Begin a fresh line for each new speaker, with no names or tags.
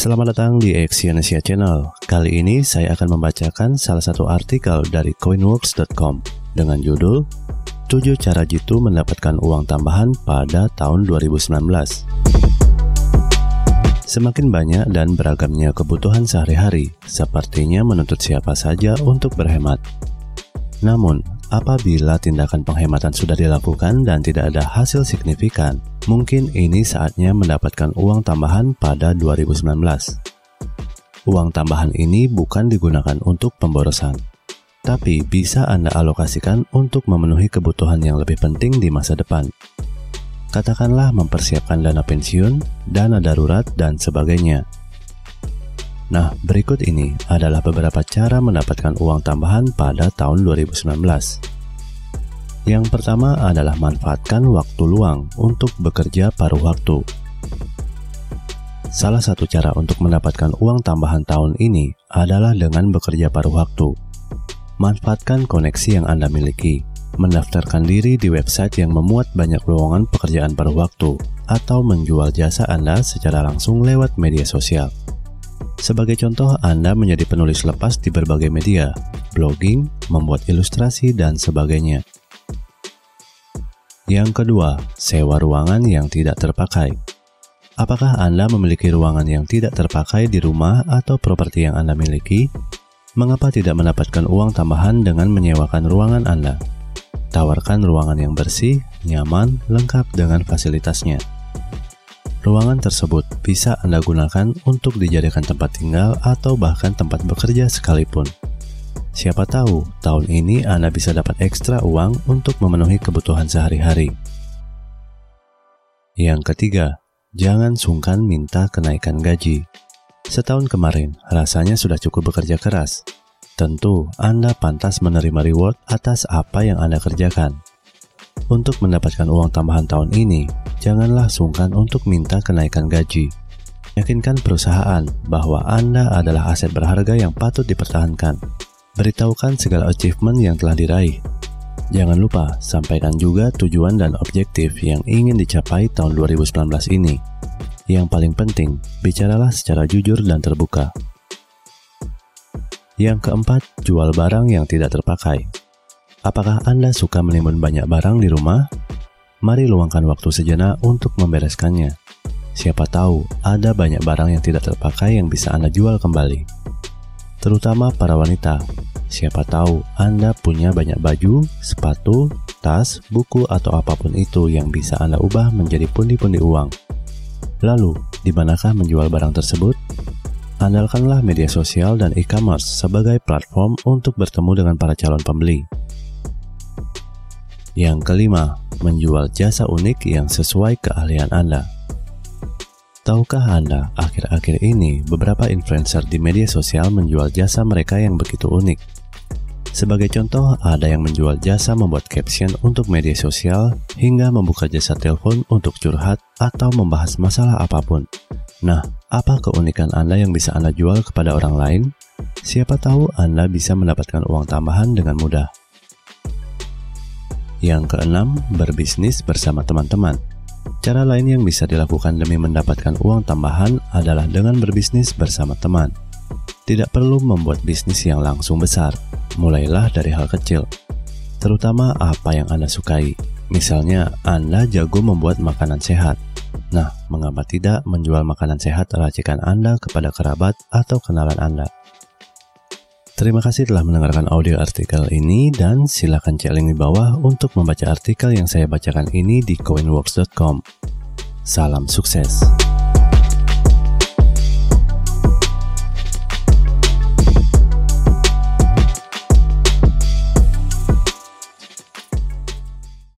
Selamat datang di Exyonesia Channel. Kali ini saya akan membacakan salah satu artikel dari coinworks.com dengan judul 7 cara jitu mendapatkan uang tambahan pada tahun 2019. Semakin banyak dan beragamnya kebutuhan sehari-hari, sepertinya menuntut siapa saja untuk berhemat. Namun, apabila tindakan penghematan sudah dilakukan dan tidak ada hasil signifikan, mungkin ini saatnya mendapatkan uang tambahan pada 2019. Uang tambahan ini bukan digunakan untuk pemborosan, tapi bisa Anda alokasikan untuk memenuhi kebutuhan yang lebih penting di masa depan. Katakanlah mempersiapkan dana pensiun, dana darurat, dan sebagainya. Nah, berikut ini adalah beberapa cara mendapatkan uang tambahan pada tahun 2019. Yang pertama adalah manfaatkan waktu luang untuk bekerja paruh waktu. Salah satu cara untuk mendapatkan uang tambahan tahun ini adalah dengan bekerja paruh waktu. Manfaatkan koneksi yang Anda miliki, mendaftarkan diri di website yang memuat banyak lowongan pekerjaan paruh waktu, atau menjual jasa Anda secara langsung lewat media sosial. Sebagai contoh, Anda menjadi penulis lepas di berbagai media, blogging, membuat ilustrasi, dan sebagainya. Yang kedua, sewa ruangan yang tidak terpakai. Apakah Anda memiliki ruangan yang tidak terpakai di rumah atau properti yang Anda miliki? Mengapa tidak mendapatkan uang tambahan dengan menyewakan ruangan Anda? Tawarkan ruangan yang bersih, nyaman, lengkap dengan fasilitasnya. Ruangan tersebut bisa Anda gunakan untuk dijadikan tempat tinggal atau bahkan tempat bekerja sekalipun. Siapa tahu, tahun ini Anda bisa dapat ekstra uang untuk memenuhi kebutuhan sehari-hari. Yang ketiga, jangan sungkan minta kenaikan gaji. Setahun kemarin, rasanya sudah cukup bekerja keras. Tentu, Anda pantas menerima reward atas apa yang Anda kerjakan. Untuk mendapatkan uang tambahan tahun ini, janganlah sungkan untuk minta kenaikan gaji. Yakinkan perusahaan bahwa Anda adalah aset berharga yang patut dipertahankan. Beritahukan segala achievement yang telah diraih. Jangan lupa, sampaikan juga tujuan dan objektif yang ingin dicapai tahun 2019 ini. Yang paling penting, bicaralah secara jujur dan terbuka. Yang keempat, jual barang yang tidak terpakai. Apakah Anda suka menimbun banyak barang di rumah? Mari luangkan waktu sejenak untuk membereskannya. Siapa tahu ada banyak barang yang tidak terpakai yang bisa Anda jual kembali. Terutama para wanita. Siapa tahu Anda punya banyak baju, sepatu, tas, buku, atau apa pun itu yang bisa Anda ubah menjadi pundi-pundi uang. Lalu, di manakah menjual barang tersebut? Andalkanlah media sosial dan e-commerce sebagai platform untuk bertemu dengan para calon pembeli. Yang kelima, menjual jasa unik yang sesuai keahlian Anda. Tahukah Anda, akhir-akhir ini beberapa influencer di media sosial menjual jasa mereka yang begitu unik. Sebagai contoh, ada yang menjual jasa membuat caption untuk media sosial hingga membuka jasa telepon untuk curhat atau membahas masalah apa pun. Nah, apa keunikan Anda yang bisa Anda jual kepada orang lain? Siapa tahu Anda bisa mendapatkan uang tambahan dengan mudah. Yang keenam, berbisnis bersama teman-teman. Cara lain yang bisa dilakukan demi mendapatkan uang tambahan adalah dengan berbisnis bersama teman. Tidak perlu membuat bisnis yang langsung besar, mulailah dari hal kecil. Terutama apa yang Anda sukai. Misalnya, Anda jago membuat makanan sehat. Nah, mengapa tidak menjual makanan sehat racikan Anda kepada kerabat atau kenalan Anda? Terima kasih telah mendengarkan audio artikel ini dan silakan cek link di bawah untuk membaca artikel yang saya bacakan ini di coinworks.com. Salam sukses.